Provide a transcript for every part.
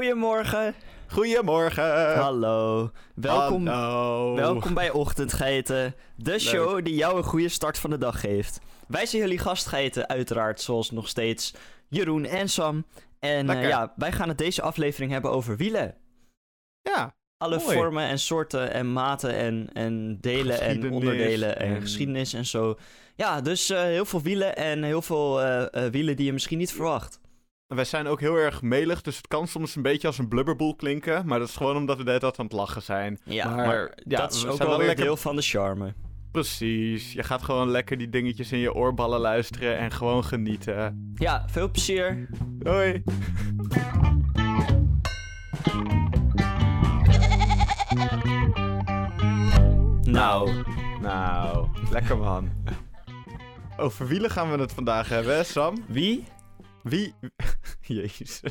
Goedemorgen. Goedemorgen. Hallo. Welkom, Hallo. welkom bij Ochtendgeiten, de show die jou een goede start van de dag geeft. Wij zijn jullie gastgeiten, uiteraard, zoals nog steeds Jeroen en Sam. En eh, ja, wij gaan het deze aflevering hebben over wielen. Ja, Alle Mooi. vormen en soorten en maten en, en delen en onderdelen en, en- geschiedenis en zo. Ja, dus eh, heel veel wielen en heel veel eh, eh, wielen die je misschien niet verwacht. Wij zijn ook heel erg melig, dus het kan soms een beetje als een blubberboel klinken. Maar dat is gewoon omdat we de hele tijd aan het lachen zijn. Ja, Maar, maar, ja, dat is ook wel wel weer lekker- deel van de charme. Precies. Je gaat gewoon lekker die dingetjes in je oorballen luisteren en gewoon genieten. Ja, veel plezier. Hoi. Nou, Nou, lekker man. Over wielen gaan we het vandaag hebben, hè, Sam? wie? Wie... Jezus.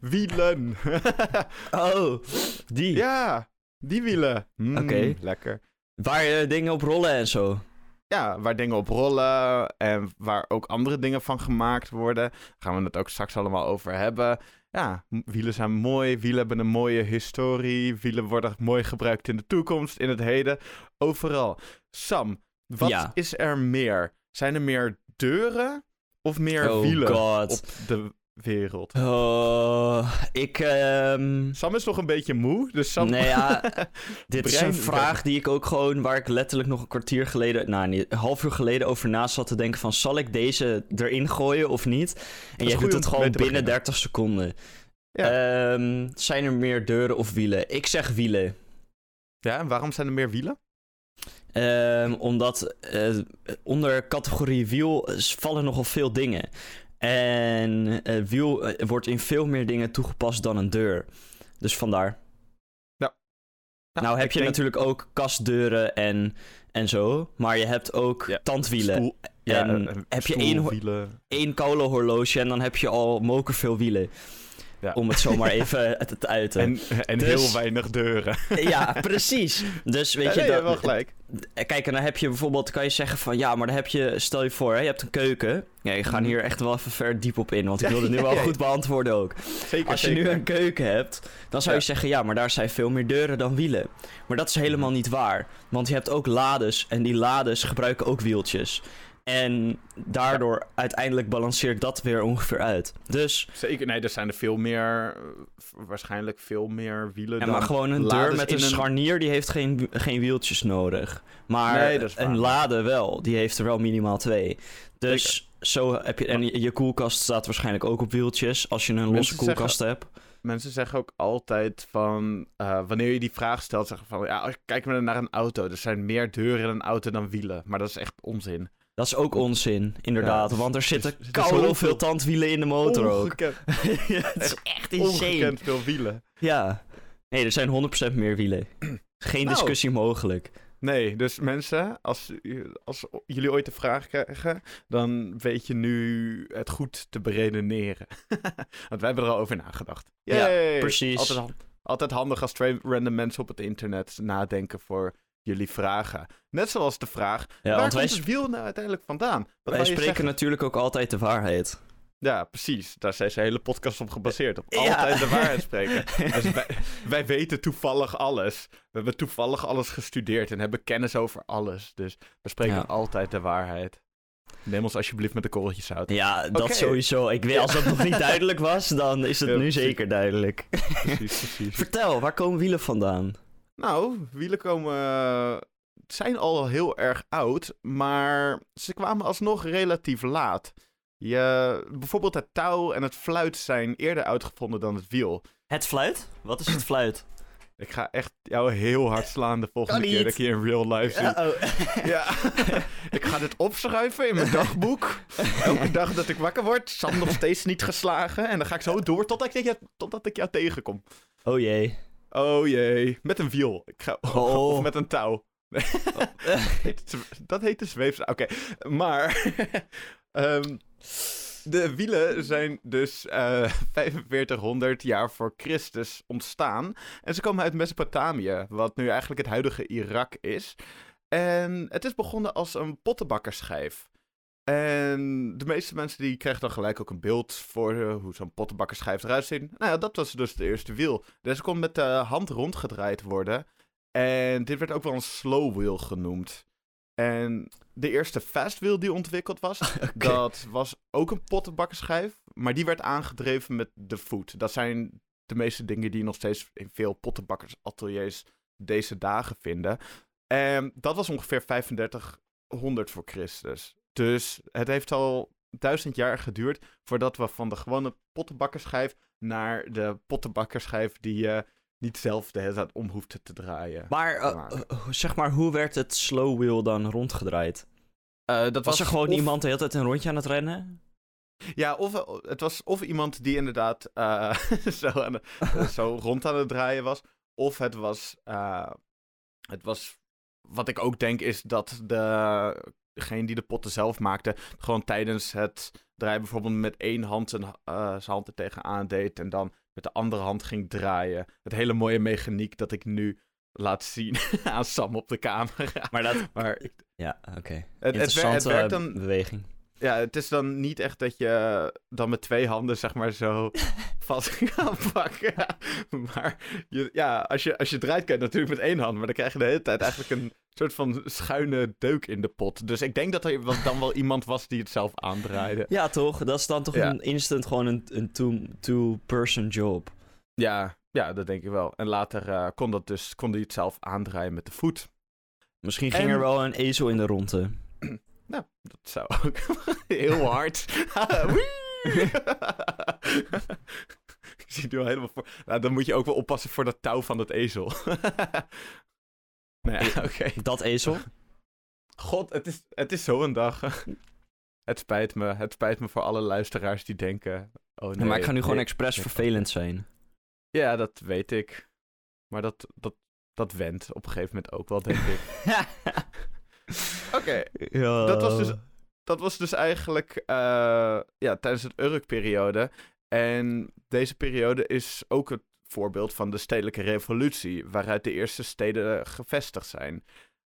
Wielen. Oh, die. ja, die wielen. Mm, Oké. Lekker. Waar je dingen op rollen en zo. Ja, waar dingen op rollen en waar ook andere dingen van gemaakt worden. Gaan we het ook straks allemaal over hebben. Ja, wielen zijn mooi, wielen hebben een mooie historie. Wielen worden mooi gebruikt in de toekomst, in het heden, overal. Sam, wat Ja. is er meer? Zijn er meer deuren of meer Oh wielen god. op de wereld? Oh, ik, ehm... Sam is nog een beetje moe, dus Sam... Nee, ja, dit is een vraag die ik ook gewoon, waar ik letterlijk nog een kwartier geleden, nou niet, een half uur geleden over na zat te denken van, zal ik deze erin gooien of niet? En jij doet het gewoon binnen beginnen. 30 seconden. Ja. Ehm, zijn er meer deuren of wielen? Ik zeg wielen. Ja, en waarom zijn er meer wielen? Ehm, omdat eh, onder categorie wiel vallen nogal veel dingen. En eh, wiel eh, wordt in veel meer dingen toegepast dan een deur. Dus vandaar. nou heb ik je denk- natuurlijk ook kastdeuren en, en zo. Maar je hebt ook Ja, tandwielen. Stoel- ja, En heb je één. Eén kolenhorloge en dan heb je al mokerveel wielen. Ja. Om het zomaar even te, te uiten. En, en Dus- heel weinig deuren. Ja, precies. Dus weet Ja, je, nee, je dat, hebt wel gelijk. Kijk, en dan heb je bijvoorbeeld, kan je zeggen van ja, maar dan heb je, stel je voor, hè, je hebt een keuken. Ja, je gaat Mhm. hier echt wel even ver diep op in, want ik wil het nu wel goed beantwoorden ook. Zeker, Als je zeker. nu een keuken hebt, dan zou je zeggen ja, maar daar zijn veel meer deuren dan wielen. Maar dat is helemaal niet waar, want je hebt ook lades en die lades gebruiken ook wieltjes. En daardoor uiteindelijk balanceert dat weer ongeveer uit. Dus, Zeker, nee, er zijn er veel meer, eh, waarschijnlijk veel meer wielen ja, dan maar gewoon een deur met een scharnier, die heeft geen, geen wieltjes nodig. Maar Nee, een lade wel, die heeft er wel minimaal twee. Dus zo heb je, en je koelkast staat waarschijnlijk ook op wieltjes, als je een losse zeggen- koelkast hebt. Mensen zeggen ook altijd van, eh, wanneer je die vraag stelt, zeggen van, ja, als- kijk maar naar een auto. Er zijn meer deuren in een auto dan wielen. Maar dat is echt onzin. Dat is ook onzin, inderdaad. Ja, want er zitten dus is koude zoveel- hoeveel tandwielen in de motor ook. Het is echt insane. ongekend veel wielen. Ja. Nee, er zijn 100% meer wielen. Geen Nou. discussie mogelijk. Nee, dus mensen, als, als jullie ooit de vraag krijgen, dan weet je nu het goed te beredeneren. Want wij hebben er al over nagedacht. Ja, precies. Altijd, altijd handig als twee random mensen op het internet nadenken voor jullie vragen. Net zoals de vraag, Ja, waar komt het wiel nou uiteindelijk vandaan? Wat wij spreken zeggen? natuurlijk ook altijd de waarheid. Ja, precies. Daar zijn ze hele podcast op gebaseerd. Op Ja. altijd de waarheid spreken. Dus wij, wij weten toevallig alles. We hebben toevallig alles gestudeerd en hebben kennis over alles. Dus we spreken Ja. altijd de waarheid. Neem ons alsjeblieft met een korreltje zout. Ja, dat sowieso. Ik weet, als dat nog niet duidelijk was, dan is het Ja, nu precies. zeker duidelijk. Precies, precies. Vertel, waar komen wielen vandaan? Nou, wielen komen... eh, zijn al heel erg oud, maar ze kwamen alsnog relatief laat. Je, bijvoorbeeld het touw en het fluit zijn eerder uitgevonden dan het wiel. Het fluit? Wat is het fluit? Ik ga echt jou heel hard slaan de volgende keer dat ik je in real life zie. oh. Ja, ik ga dit opschrijven in mijn dagboek. Elke dag dat ik wakker word, Sam nog steeds niet geslagen. En dan ga ik zo door totdat ik, totdat ik jou tegenkom. oh jee. Oh jee, met een wiel. Ik ga, Oh. Of met een touw. Dat heet de zweefsel. Oké, maar... ehm, de wielen zijn dus eh 4500 jaar voor Christus ontstaan. En ze komen uit Mesopotamië, wat nu eigenlijk het huidige Irak is. En het is begonnen als een pottenbakkerschijf. En de meeste mensen die kregen dan gelijk ook een beeld voor eh, hoe zo'n pottenbakkerschijf eruit ziet. Nou ja, dat was dus de eerste wiel. Deze kon met de hand rondgedraaid worden. En dit werd ook wel een slow wheel genoemd. En de eerste fast wheel die ontwikkeld was, dat was ook een pottenbakkerschijf. Maar die werd aangedreven met de voet. Dat zijn de meeste dingen die je nog steeds in veel pottenbakkersateliers deze dagen vinden. En dat was ongeveer 3500 voor Christus. Dus het heeft al duizend jaar geduurd voordat we van de gewone pottenbakkerschijf naar de pottenbakkerschijf die je niet zelf de hele tijd om hoeft te draaien. Maar uh, zeg maar, hoe werd het slow wheel dan rondgedraaid? Uh, dat was, was, er gewoon iemand de hele tijd een rondje aan het rennen? Ja, of het was of iemand die inderdaad uh, zo, aan zo rond aan het draaien was. Of het was, het was, wat ik ook denk, is dat de degene die de potten zelf maakte, gewoon tijdens het draaien bijvoorbeeld met één hand zijn, uh, zijn hand er tegenaan deed en dan met de andere hand ging draaien. Het hele mooie mechaniek dat ik nu laat zien aan Sam op de camera. Maar dat... Maar, ja, oké. Okay. Het, het, werkt dan... beweging. Ja, het is dan niet echt dat je dan met twee handen zeg maar zo vast kan pakken. Maar je, ja, als je, als je draait kan je natuurlijk met één hand, maar dan krijg je de hele tijd eigenlijk een soort van schuine deuk in de pot. Dus ik denk dat er dan wel iemand was die het zelf aandraaide. Ja, toch? Dat is dan toch een instant gewoon een, een two-person job. Ja, ja, dat denk ik wel. En later uh, kon, dat dus, kon hij het zelf aandraaien met de voet. Misschien ging er wel een ezel in de ronde. nou, dat zou ook heel hard. ik zie het nu al helemaal voor. Nou, dan moet je ook wel oppassen voor dat touw van dat ezel. Nee, oké. Dat ezel? God, het is, het is zo'n dag. het spijt me. Het spijt me voor alle luisteraars die denken... Oh nee, maar ik ga nu gewoon expres vervelend zijn. Ja, dat weet ik. Maar dat, dat, dat wendt op een gegeven moment ook wel, denk ik. Oké. Ja. Dat, was dus, dat was dus eigenlijk uh, ja, tijdens het Urk-periode. En deze periode is ook het voorbeeld van de stedelijke revolutie, waaruit de eerste steden gevestigd zijn.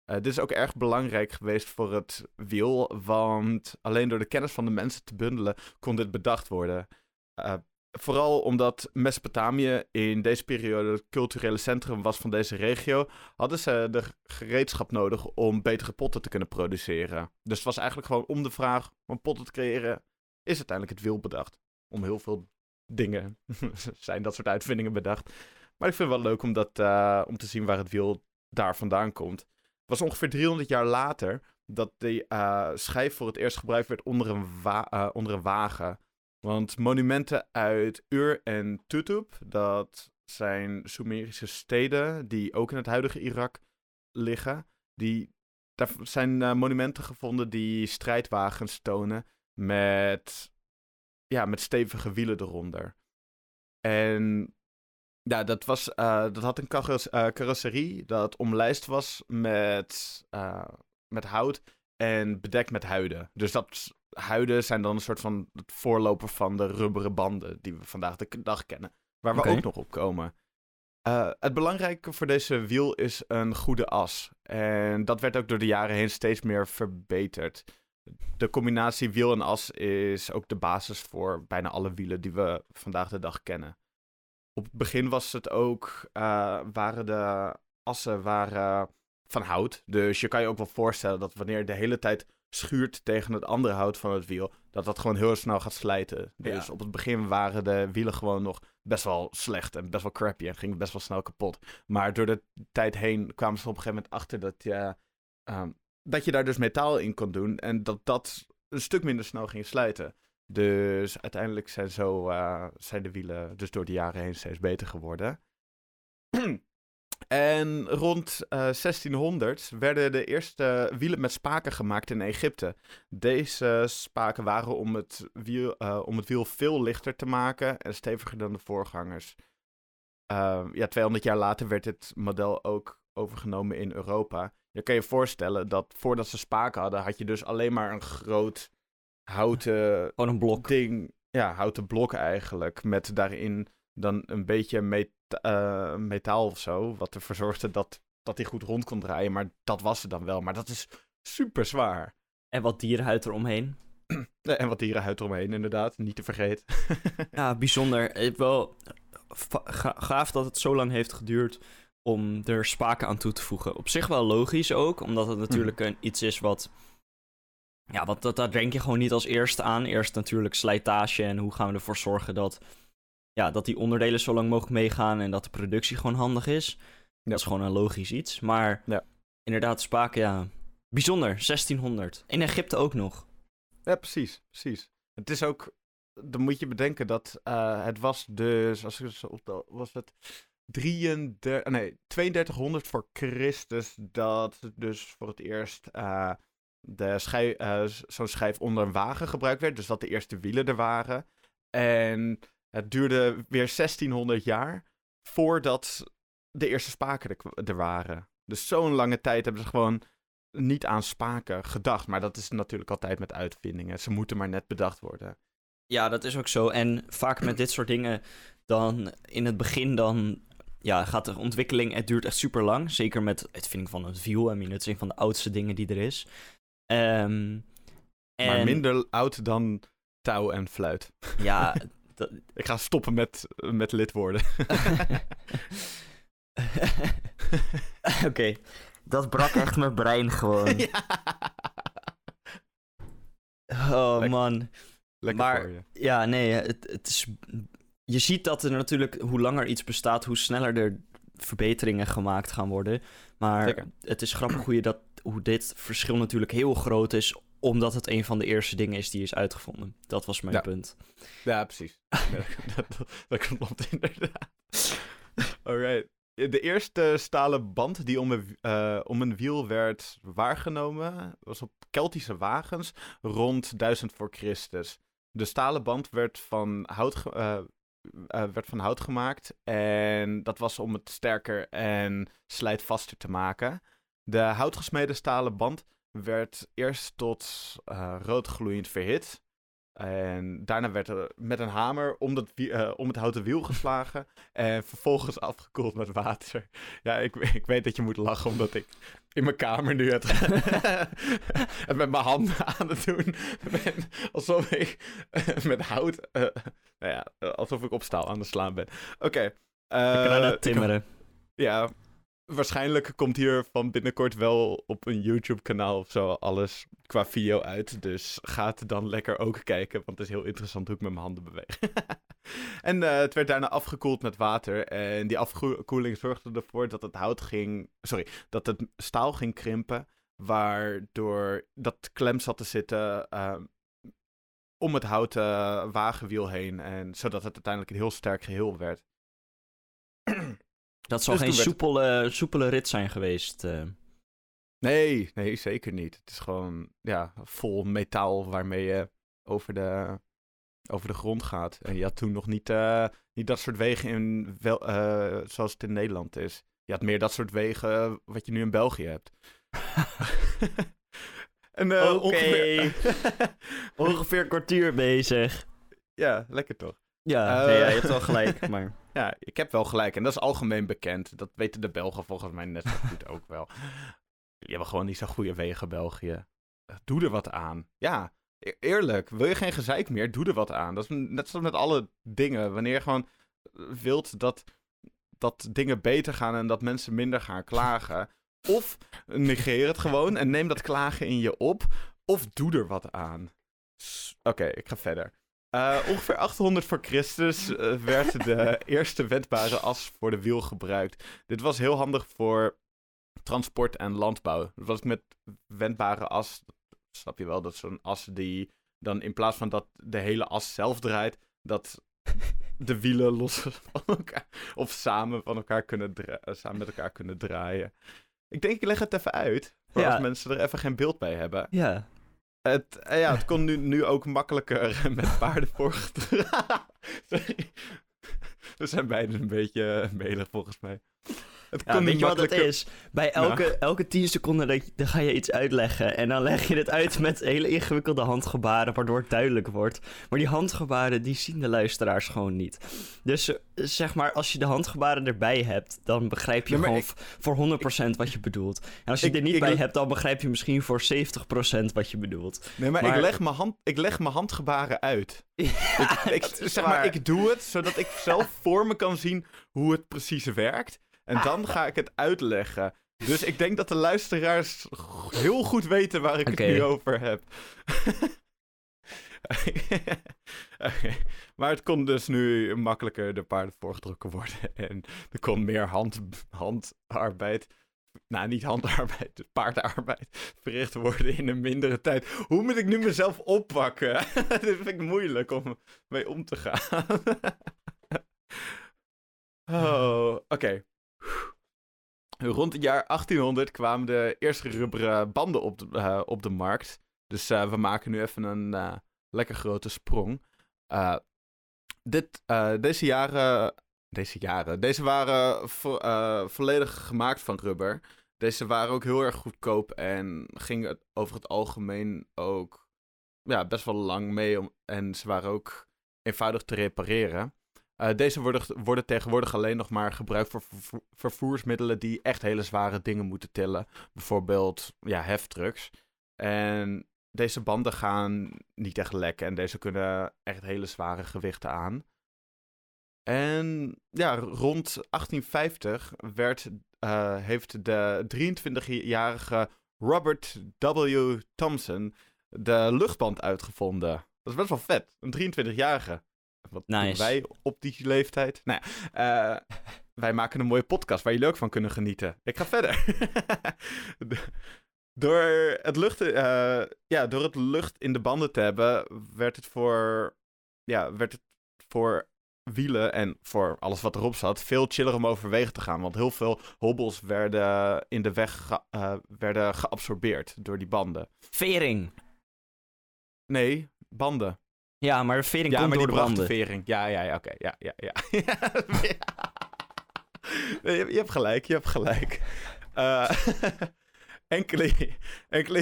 Uh, dit is ook erg belangrijk geweest voor het wiel, want alleen door de kennis van de mensen te bundelen kon dit bedacht worden. Uh, vooral omdat Mesopotamië in deze periode het culturele centrum was van deze regio, hadden ze de gereedschap nodig om betere potten te kunnen produceren. Dus het was eigenlijk gewoon om de vraag om potten te creëren, is uiteindelijk het wiel bedacht. Om heel veel dingen zijn dat soort uitvindingen bedacht. Maar ik vind het wel leuk om, dat, uh, om te zien waar het wiel daar vandaan komt. Het was ongeveer 300 jaar later dat die uh, schijf voor het eerst gebruikt werd onder een, uh, onder een wagen. Want monumenten uit Ur en Tutub, dat zijn Sumerische steden die ook in het huidige Irak liggen. Die, daar zijn monumenten gevonden die strijdwagens tonen met ja, met stevige wielen eronder. En ja, dat, was, uh, dat had een uh, carrosserie dat omlijst was met, met hout en bedekt met huiden. Dus dat huiden zijn dan een soort van het voorloper van de rubberen banden die we vandaag de dag kennen. Waar we ook nog op komen. het belangrijke voor deze wiel is een goede as. En dat werd ook door de jaren heen steeds meer verbeterd de combinatie wiel en as is ook de basis voor bijna alle wielen die we vandaag de dag kennen. Op het begin was het ook, uh, waren de assen waren van hout. Dus je kan je ook wel voorstellen dat wanneer de hele tijd schuurt tegen het andere hout van het wiel, dat dat gewoon heel snel gaat slijten. Dus op het begin waren de wielen gewoon nog best wel slecht en best wel crappy en gingen best wel snel kapot. Maar door de tijd heen kwamen ze op een gegeven moment achter dat je ehm, dat je daar dus metaal in kon doen en dat dat een stuk minder snel ging slijten. Dus uiteindelijk zijn, zo, uh, zijn de wielen dus door de jaren heen steeds beter geworden. en rond uh, eh, 1600 werden de eerste wielen met spaken gemaakt in Egypte. Deze spaken waren om het wiel, uh, om het wiel veel lichter te maken en steviger dan de voorgangers. ja, 200 jaar later werd dit model ook overgenomen in Europa. Je kan je voorstellen dat voordat ze spaken hadden, had je dus alleen maar een groot houten Gewoon een blok. ding. Ja, houten blok eigenlijk. Met daarin dan een beetje uh, metaal of zo. Wat ervoor zorgde dat, dat hij goed rond kon draaien. Maar dat was het dan wel. Maar dat is super zwaar. En wat dierenhuid eromheen. En wat dierenhuid eromheen, inderdaad. Niet te vergeten. Ja, bijzonder. Ik wel gaaf dat het zo lang heeft geduurd om er spaken aan toe te voegen. Op zich wel logisch ook, omdat het natuurlijk een, iets is wat... Ja, want dat, daar denk je gewoon niet als eerste aan. Eerst natuurlijk slijtage en hoe gaan we ervoor zorgen dat, ja, dat die onderdelen zo lang mogelijk meegaan en dat de productie gewoon handig is. Dat is gewoon een logisch iets. Maar Ja. inderdaad, spaken, ja, bijzonder. 1600. In Egypte ook nog. Ja, precies, precies. Het is ook, dan moet je bedenken dat eh, het was dus, als ik het zo optel, was het 33, nee, 3200 voor Christus dat dus voor het eerst eh, de schij, eh, zo'n schijf onder een wagen gebruikt werd. Dus dat de eerste wielen er waren. En het duurde weer 1600 jaar voordat de eerste spaken er, er waren. Dus zo'n lange tijd hebben ze gewoon niet aan spaken gedacht. Maar dat is natuurlijk altijd met uitvindingen. Ze moeten maar net bedacht worden. Ja, dat is ook zo. En vaak met dit soort dingen, dan in het begin dan ja, gaat de ontwikkeling, het duurt echt super lang. Zeker met het vinding van een wiel. I mean, het is een van de oudste dingen die er is. Ehm, Maar en- minder oud dan touw en fluit. Ja, dat- Ik ga stoppen met, met lidwoorden. Oké, dat brak echt mijn brein gewoon. Ja. Oh man. Lekker Maar- voor je. Ja, nee, het, het is... Je ziet dat er natuurlijk, hoe langer iets bestaat, hoe sneller er verbeteringen gemaakt gaan worden. Maar Zeker. het is grappig hoe, je dat, hoe dit verschil natuurlijk heel groot is, omdat het een van de eerste dingen is die is uitgevonden. Dat was mijn Ja. punt. Ja, precies. Dat, dat, dat klopt inderdaad. Alright. De eerste stalen band die om een, eh, om een wiel werd waargenomen, was op Keltische wagens rond 1000 voor Christus. De stalen band werd van hout, eh, eh, werd van hout gemaakt en dat was om het sterker en slijtvaster te maken. De houtgesmeden stalen band werd eerst tot eh, rood gloeiend verhit. En daarna werd er met een hamer om, dat, eh, om het houten wiel geslagen. En vervolgens afgekoeld met water. Ja, ik, ik weet dat je moet lachen omdat ik in mijn kamer nu het, het met mijn handen aan het doen ben. Alsof ik eh, met hout, nou ja, alsof ik op staal aan het slaan ben. Oké. Ik- timmeren. ja, waarschijnlijk komt hier van binnenkort wel op een YouTube-kanaal of zo alles qua video uit. Dus ga het dan lekker ook kijken, want het is heel interessant hoe ik met mijn handen beweeg. en eh, het werd daarna afgekoeld met water. En die afkoeling zorgde ervoor dat het hout ging. Sorry, dat het staal ging krimpen. Waardoor dat klem zat te zitten eh, om het houten wagenwiel heen. En zodat het uiteindelijk een heel sterk geheel werd. Dat zal Dus geen werd- soepele, soepele rit zijn geweest. eh. Nee, nee, zeker niet. Het is gewoon ja, vol metaal waarmee je over de, over de grond gaat. En je had toen nog niet, eh, niet dat soort wegen in wel, eh, zoals het in Nederland is. Je had meer dat soort wegen wat je nu in België hebt. en, Oké. ongeveer... Ongeveer een kwartier bezig. ja, lekker toch? Ja, nee, ja, je hebt wel gelijk, maar... Ja, ik heb wel gelijk. En dat is algemeen bekend. Dat weten de Belgen volgens mij net zo goed ook wel. Die hebben gewoon niet zo'n goede wegen, België. Doe er wat aan. Ja, e- eerlijk. Wil je geen gezeik meer? Doe er wat aan. Dat is net zoals met alle dingen. Wanneer je gewoon wilt dat, dat dingen beter gaan en dat mensen minder gaan klagen. Of negeer het gewoon en neem dat klagen in je op. Of doe er wat aan. Oké, ik ga verder. Eh, ongeveer 800 voor Christus eh, werd de eerste wendbare as voor de wiel gebruikt. Dit was heel handig voor transport en landbouw. Dat was met wendbare as, snap je wel, dat zo'n as die dan in plaats van dat de hele as zelf draait, dat de wielen los van elkaar of samen, van elkaar kunnen eh, samen met elkaar kunnen draaien. Ik denk, ik leg het even uit, voor Ja. als mensen er even geen beeld bij hebben. Ja. Het, eh, ja, het kon nu, nu ook makkelijker met paarden voorgedragen. We zijn beiden een beetje melig volgens mij. Het Ja, weet je wat het is? Bij elke, elke 10 seconden dat dan ga je iets uitleggen. En dan leg je het uit met hele ingewikkelde handgebaren, waardoor het duidelijk wordt. Maar die handgebaren, die zien de luisteraars gewoon niet. Dus eh, zeg maar, als je de handgebaren erbij hebt, dan begrijp je gewoon ik- voor 100% wat je bedoelt. En als je Ik- er niet bij hebt, dan begrijp je misschien voor 70% wat je bedoelt. Nee, maar, Maar- Ik, leg mijn hand, ik leg mijn handgebaren uit. Ja, ik, zeg maar, ik doe het zodat ik zelf voor me kan zien hoe het precies werkt. En dan ga ik het uitleggen. Dus ik denk dat de luisteraars heel goed weten waar ik het nu over heb. Maar het kon dus nu makkelijker de paarden voorgedrukken worden. En er kon meer hand, handarbeid. Nou, niet handarbeid, paardenarbeid verricht worden in een mindere tijd. Hoe moet ik nu mezelf oppakken? Dat vind ik moeilijk om mee om te gaan. oh, oké. Rond het jaar 1800 kwamen de eerste rubberen banden op de, eh, op de markt. Dus eh, we maken nu even een eh, lekker grote sprong. Dit, deze jaren. Deze jaren. Deze waren vo- volledig gemaakt van rubber. Deze waren ook heel erg goedkoop en gingen over het algemeen ook ja, best wel lang mee. Om, en ze waren ook eenvoudig te repareren. Eh, deze worden, worden tegenwoordig alleen nog maar gebruikt voor vervo- vervoersmiddelen die echt hele zware dingen moeten tillen. Bijvoorbeeld ja, heftrucks. En deze banden gaan niet echt lekken en deze kunnen echt hele zware gewichten aan. En ja, rond 1850 werd, eh, heeft de 23-jarige Robert W. Thompson de luchtband uitgevonden. Dat is best wel vet. Een 23-jarige. Wat doen wij op die leeftijd? Nou ja, eh, wij maken een mooie podcast waar jullie ook van kunnen genieten. Ik ga verder. De- door, het lucht, eh, ja, door het lucht in de banden te hebben, werd het voor, ja, werd het voor wielen en voor alles wat erop zat veel chiller om overwege te gaan. Want heel veel hobbels werden in de weg ge- eh, werden geabsorbeerd door die banden. Vering. Nee, banden. Ja, maar de vering Ja, komt maar door de vering. Ja, ja, ja, oké. Ja, ja, ja. Nee, je, je hebt gelijk, je hebt gelijk. Eh, enkele... enkele...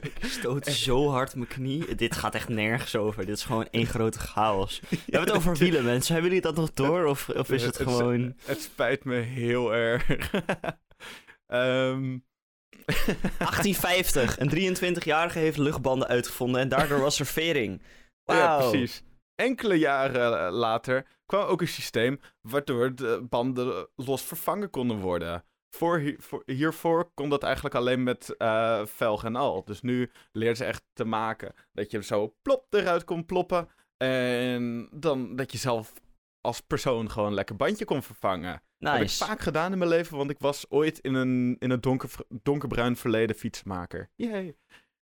Ik stoot zo hard mijn knie. Dit gaat echt nergens over. Dit is gewoon één grote chaos. We hebben het over wielen, mensen. Hebben jullie dat nog door? Of, of is het gewoon... Het spijt me heel erg. Ehm 1850. Een 23-jarige heeft luchtbanden uitgevonden en daardoor was er vering. Ja, precies. Enkele jaren eh, later kwam ook een systeem waardoor de banden los vervangen konden worden. Voor, hi- voor- hiervoor kon dat eigenlijk alleen met eh velg en al. Dus nu leerden ze echt te maken dat je zo plop eruit kon ploppen. En dan dat je zelf als persoon gewoon lekker bandje kon vervangen. Dat heb ik vaak gedaan in mijn leven, want ik was ooit in een, in een donker, donkerbruin verleden fietsmaker. Yay.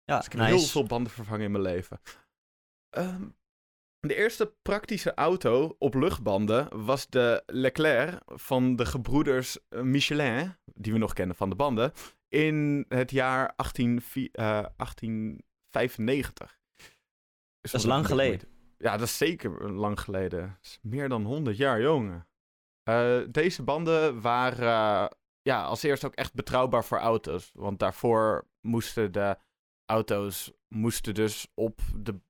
Ja, Dus ik heb nice. heel veel banden vervangen in mijn leven. Ehm, de eerste praktische auto op luchtbanden was de Leclerc van de gebroeders eh, Michelin, die we nog kennen van de banden, in het jaar 18, eh, 1895. Dat is lang geleden. Ja, dat is zeker lang geleden. Meer dan 100 jaar, jongen. Eh, deze banden waren eh, ja, als eerst ook echt betrouwbaar voor auto's. Want daarvoor moesten de auto's moesten dus op, de,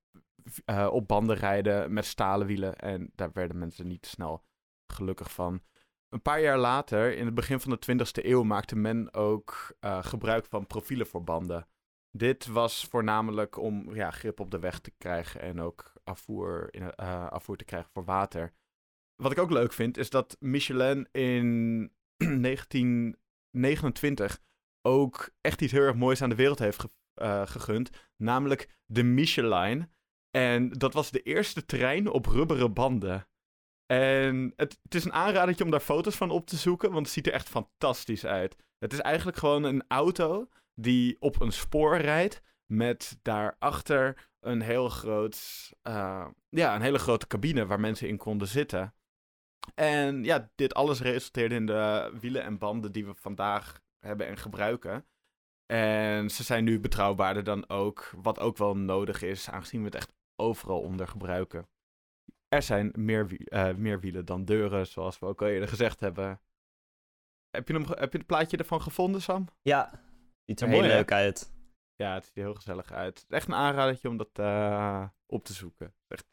eh, op banden rijden met stalen wielen. En daar werden mensen niet snel gelukkig van. Een paar jaar later, in het begin van de 20e eeuw, maakte men ook gebruik van profielen voor banden. Dit was voornamelijk om ja, grip op de weg te krijgen en ook afvoer, in, eh, te krijgen voor water. Wat ik ook leuk vind, is dat Michelin in 1929 ook echt iets heel erg moois aan de wereld heeft eh, gegund. Namelijk de Michelin. En dat was de eerste trein op rubberen banden. En het, het is een aanradertje om daar foto's van op te zoeken, want het ziet er echt fantastisch uit. Het is eigenlijk gewoon een auto die op een spoor rijdt met daarachter een heel groot, eh, ja, een hele grote cabine waar mensen in konden zitten. En ja, dit alles resulteerde in de wielen en banden die we vandaag hebben en gebruiken. En ze zijn nu betrouwbaarder dan ook, wat ook wel nodig is, aangezien we het echt overal onder gebruiken. er zijn meer, wie- eh, meer wielen dan deuren, zoals we ook al eerder gezegd hebben. Heb je, hem, heb je het plaatje ervan gevonden, Sam? Ja, ziet er heel mooi, hè? leuk uit. Ja, het ziet er heel gezellig uit. Het is echt een aanradertje om dat eh, op te zoeken. Echt,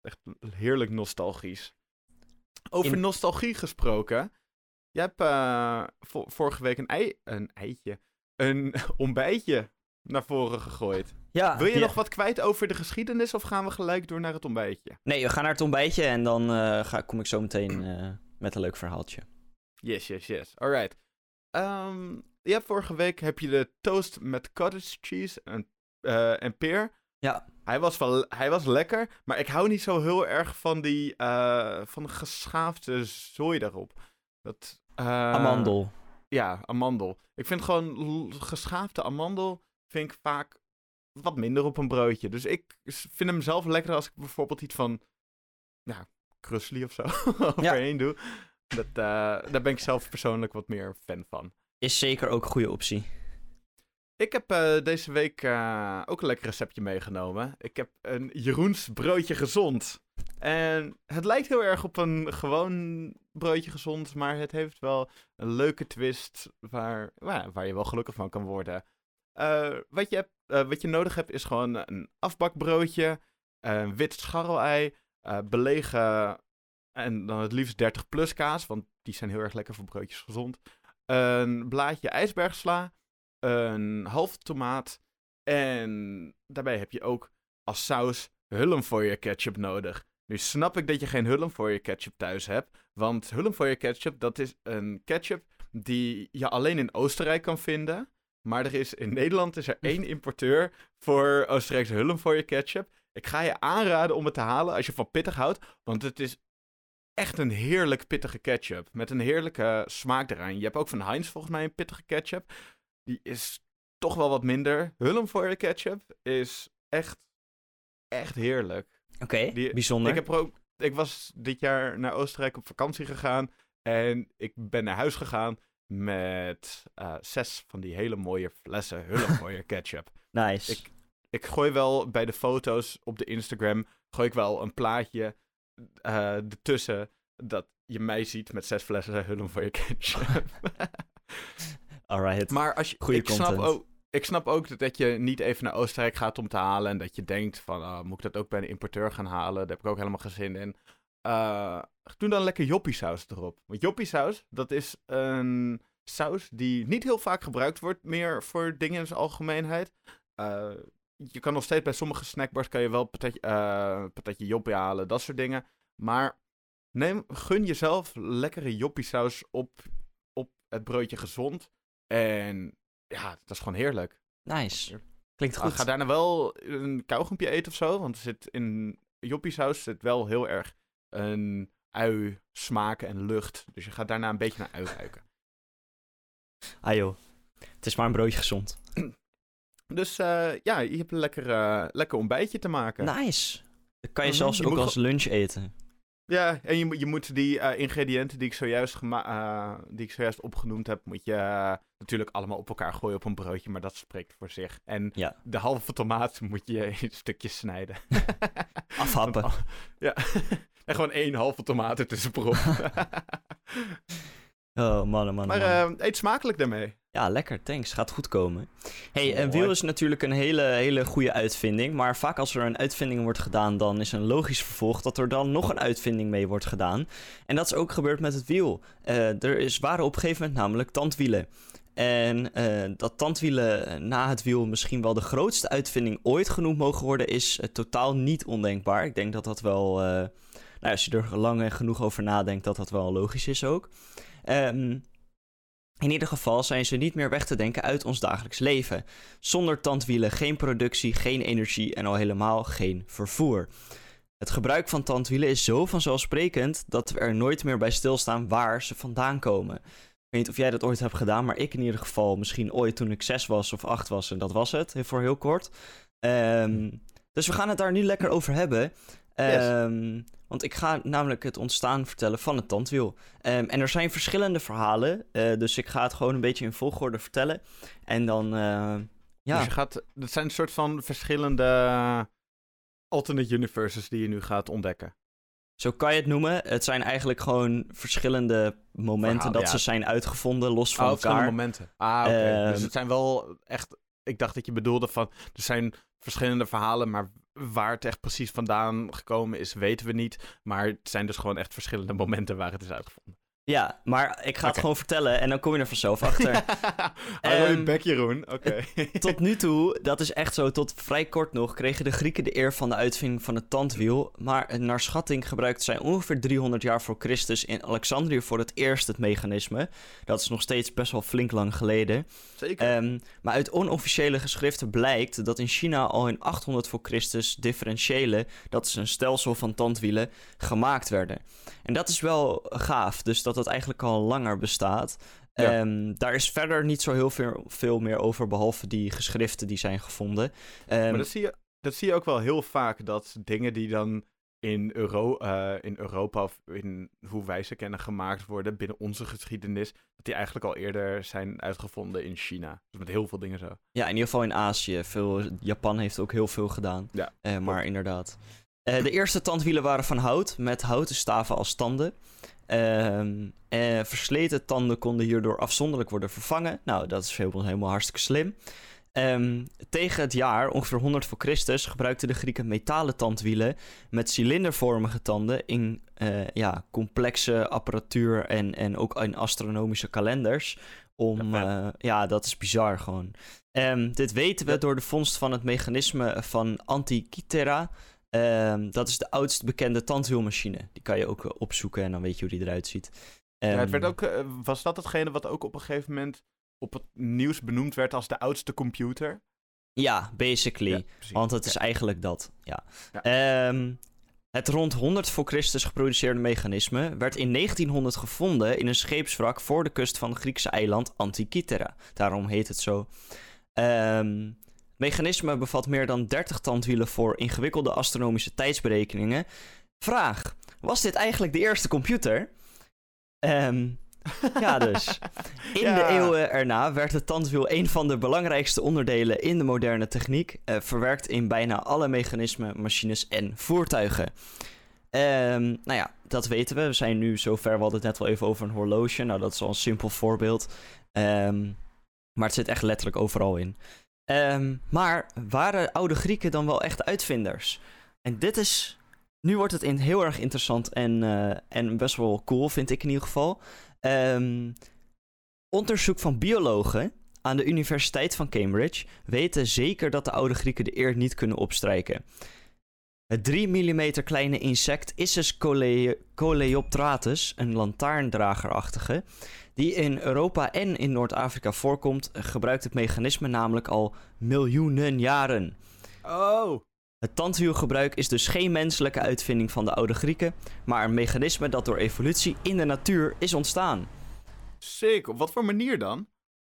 echt heerlijk nostalgisch. Over In- nostalgie gesproken. Je hebt eh, vo- vorige week een, ei, een eitje, een ontbijtje naar voren gegooid. Ja, Wil je ja. nog wat kwijt over de geschiedenis of gaan we gelijk door naar het ontbijtje? Nee, we gaan naar het ontbijtje en dan eh, ga, kom ik zo meteen met een leuk verhaaltje. Yes, yes, yes. Alright. Ehm je hebt vorige week heb je de toast met cottage cheese en, eh, en peer. Ja. Hij was, wel, hij was lekker, maar ik hou niet zo heel erg van die eh, van de geschaafde zooi daarop. Dat, eh, Amandel. Ja, amandel. Ik vind gewoon geschaafde amandel vind ik vaak wat minder op een broodje. Dus ik vind hem zelf lekker als ik bijvoorbeeld iets van, ja, krusli of zo overheen doe. Dat, daar ben ik zelf persoonlijk wat meer fan van. Is zeker ook een goede optie. Ik heb eh, deze week eh, ook een lekker receptje meegenomen. Ik heb een Jeroens broodje gezond. En het lijkt heel erg op een gewoon broodje gezond, maar het heeft wel een leuke twist waar, waar, waar je wel gelukkig van kan worden. Eh, wat, je hebt, wat je nodig hebt is gewoon een afbakbroodje, een wit scharrelei, belegen en dan het liefst 30 plus kaas, want die zijn heel erg lekker voor broodjes gezond. Een blaadje ijsbergsla, een halve tomaat en daarbij heb je ook als saus Hullenfoyer ketchup nodig. Nu snap ik dat je geen Hullenfoyer ketchup thuis hebt, want Hullenfoyer ketchup dat is een ketchup die je alleen in Oostenrijk kan vinden. Maar er is in Nederland is er één importeur voor Oostenrijkse Hullenfoyer ketchup. Ik ga je aanraden om het te halen als je van pittig houdt, want het is echt een heerlijk pittige ketchup. Met een heerlijke smaak eraan. Je hebt ook van Heinz volgens mij een pittige ketchup. Die is toch wel wat minder. Hullenfoyer ketchup is echt, echt heerlijk. Oké, bijzonder. Ik, heb ook, ik was dit jaar naar Oostenrijk op vakantie gegaan. En ik ben naar huis gegaan met eh, zes van die hele mooie flessen Hullenfoyer ketchup. Nice. Ik- Ik gooi wel bij de foto's op de Instagram, gooi ik wel een plaatje eh ertussen dat je mij ziet met zes flessen Hullenfoyer ketchup. Alright. maar als je, Goeie ik, snap ook, ik snap ook dat je niet even naar Oostenrijk gaat om te halen en dat je denkt van, ah, moet ik dat ook bij een importeur gaan halen? Daar heb ik ook helemaal geen zin in. Eh, doe dan lekker joppiesaus erop. Want joppiesaus, dat is een saus die niet heel vaak gebruikt wordt meer voor dingen in zijn algemeenheid. Eh, je kan nog steeds bij sommige snackbars kan je wel patatje, eh, patatje joppie halen, dat soort dingen. Maar neem, gun jezelf lekkere joppiesaus op, op het broodje gezond. En ja, dat is gewoon heerlijk. Nice. Klinkt Goed. goed. Ga daarna wel een kauwgompje eten of zo, want er zit in joppiesaus zit wel heel erg een ui smaak en lucht. Dus je gaat daarna een beetje naar ui ruiken. Ah joh. Het is maar een broodje gezond. Dus eh, ja, je hebt een lekker, eh, lekker ontbijtje te maken. Nice. Dat kan je Mhm, zelfs je ook als lunch eten. Ja, en je, moet- je moet die eh, ingrediënten die ik, zojuist gema- eh, die ik zojuist opgenoemd heb, moet je natuurlijk allemaal op elkaar gooien op een broodje, maar dat spreekt voor zich. En Ja. de halve tomaat moet je in stukjes snijden. Afhappen. Want Ja, en gewoon één halve tomaat ertussen proppen. Oh, mannen, mannen, maar eh, eet smakelijk daarmee. Ja, lekker. Thanks. Gaat goed komen. hey, een Mooi. wiel is natuurlijk een hele, hele goede uitvinding. Maar vaak als er een uitvinding wordt gedaan, dan is een logisch vervolg dat er dan nog een uitvinding mee wordt gedaan. En dat is ook gebeurd met het wiel. Eh, er is, waren op een gegeven moment namelijk tandwielen. En eh, dat tandwielen eh, na het wiel misschien wel de grootste uitvinding ooit genoemd mogen worden, is eh, totaal niet ondenkbaar. Ik denk dat dat wel, eh, nou, als je er lang en genoeg over nadenkt, dat dat wel logisch is ook. Ehm, in ieder geval zijn ze niet meer weg te denken uit ons dagelijks leven. Zonder tandwielen geen productie, geen energie en al helemaal geen vervoer. Het gebruik van tandwielen is zo vanzelfsprekend dat we er nooit meer bij stilstaan waar ze vandaan komen. Ik weet niet of jij dat ooit hebt gedaan, maar ik in ieder geval misschien ooit toen ik zes was of acht was en dat was het, voor heel kort. Ehm, dus we gaan het daar nu lekker over hebben. Ehm, Want ik ga namelijk het ontstaan vertellen van het tandwiel. Ehm, en er zijn verschillende verhalen, eh, dus ik ga het gewoon een beetje in volgorde vertellen. En dan, eh, ja, Dus je gaat, dat zijn een soort van verschillende alternate universes die je nu gaat ontdekken. Zo kan je het noemen. Het zijn eigenlijk gewoon verschillende momenten Verhaal, dat ja. ze zijn uitgevonden, los van Oh, verschillende elkaar. momenten. Ah, oké. Ehm, dus het zijn wel echt... Ik dacht dat je bedoelde van... Er zijn verschillende verhalen, maar waar het echt precies vandaan gekomen is, weten we niet. Maar het zijn dus gewoon echt verschillende momenten waar het is uitgevonden. Ja, maar ik ga het gewoon vertellen en dan kom je er vanzelf achter. Hou je Ehm, bek, Jeroen. Oké. tot nu toe, dat is echt zo, tot vrij kort nog, kregen de Grieken de eer van de uitvinding van het tandwiel. Maar naar schatting gebruikten zij ongeveer 300 jaar voor Christus in Alexandrië voor het eerst het mechanisme. Dat is nog steeds best wel flink lang geleden. Zeker. Ehm, maar uit onofficiële geschriften blijkt dat in China al in 800 voor Christus differentiële, dat is een stelsel van tandwielen, gemaakt werden. En dat is wel gaaf, dus dat het eigenlijk al langer bestaat. Ja. Ehm, daar is verder niet zo heel veel, veel meer over, behalve die geschriften die zijn gevonden. Ehm, maar dat zie, je, dat zie je ook wel heel vaak, dat dingen die dan in, Euro, eh, in Europa of in hoe wij ze kennen gemaakt worden binnen onze geschiedenis, dat die eigenlijk al eerder zijn uitgevonden in China. Dus met heel veel dingen zo. Ja, in ieder geval in Azië. Veel, Japan heeft ook heel veel gedaan. Ja, Eh, maar inderdaad. Eh, de eerste tandwielen waren van hout, met houten staven als tanden. Ehm, eh, versleten tanden konden hierdoor afzonderlijk worden vervangen. Nou, dat is helemaal, helemaal hartstikke slim. Ehm, tegen het jaar, ongeveer 100 voor Christus, gebruikten de Grieken metalen tandwielen met cilindervormige tanden in eh, ja, complexe apparatuur en, en ook in astronomische kalenders. Om, Ja, ja, dat is bizar gewoon. Ehm, dit weten we door de vondst van het mechanisme van Antikythera. Ehm, dat is de oudst bekende tandwielmachine. Die kan je ook eh, opzoeken en dan weet je hoe die eruit ziet. ja, het werd Ehm, ook, eh, was dat hetgene wat ook op een gegeven moment op het nieuws benoemd werd als de oudste computer? Ja, basically. Ja. Want het Ja. is eigenlijk dat, ja. Ja. Ehm, het rond 100 voor Christus geproduceerde mechanisme werd in 1900 gevonden in een scheepswrak voor de kust van het Griekse eiland Antikythera. Daarom heet het zo. Ehm, het mechanisme bevat meer dan 30 tandwielen voor ingewikkelde astronomische tijdsberekeningen. Vraag: was dit eigenlijk de eerste computer? Ehm, ja, dus. In Ja. de eeuwen erna werd het tandwiel een van de belangrijkste onderdelen in de moderne techniek, eh, verwerkt in bijna alle mechanismen, machines en voertuigen. Ehm, nou ja, dat weten we. We zijn nu zover. We hadden het net wel even over een horloge. Nou, dat is al een simpel voorbeeld. Ehm, maar het zit echt letterlijk overal in. Ehm, maar waren oude Grieken dan wel echt uitvinders? En dit is. Nu wordt het in heel erg interessant en, eh, en best wel cool, vind ik in ieder geval. Ehm, onderzoek van biologen aan de Universiteit van Cambridge weten zeker dat de oude Grieken de eer niet kunnen opstrijken. Het 3 mm kleine insect Issus cole- coleoptratus, een lantaarndragerachtige, die in Europa en in Noord-Afrika voorkomt, gebruikt het mechanisme namelijk al miljoenen jaren. Oh, Het tandwielgebruik is dus geen menselijke uitvinding van de oude Grieken, maar een mechanisme dat door evolutie in de natuur is ontstaan. sick. Op wat voor manier dan?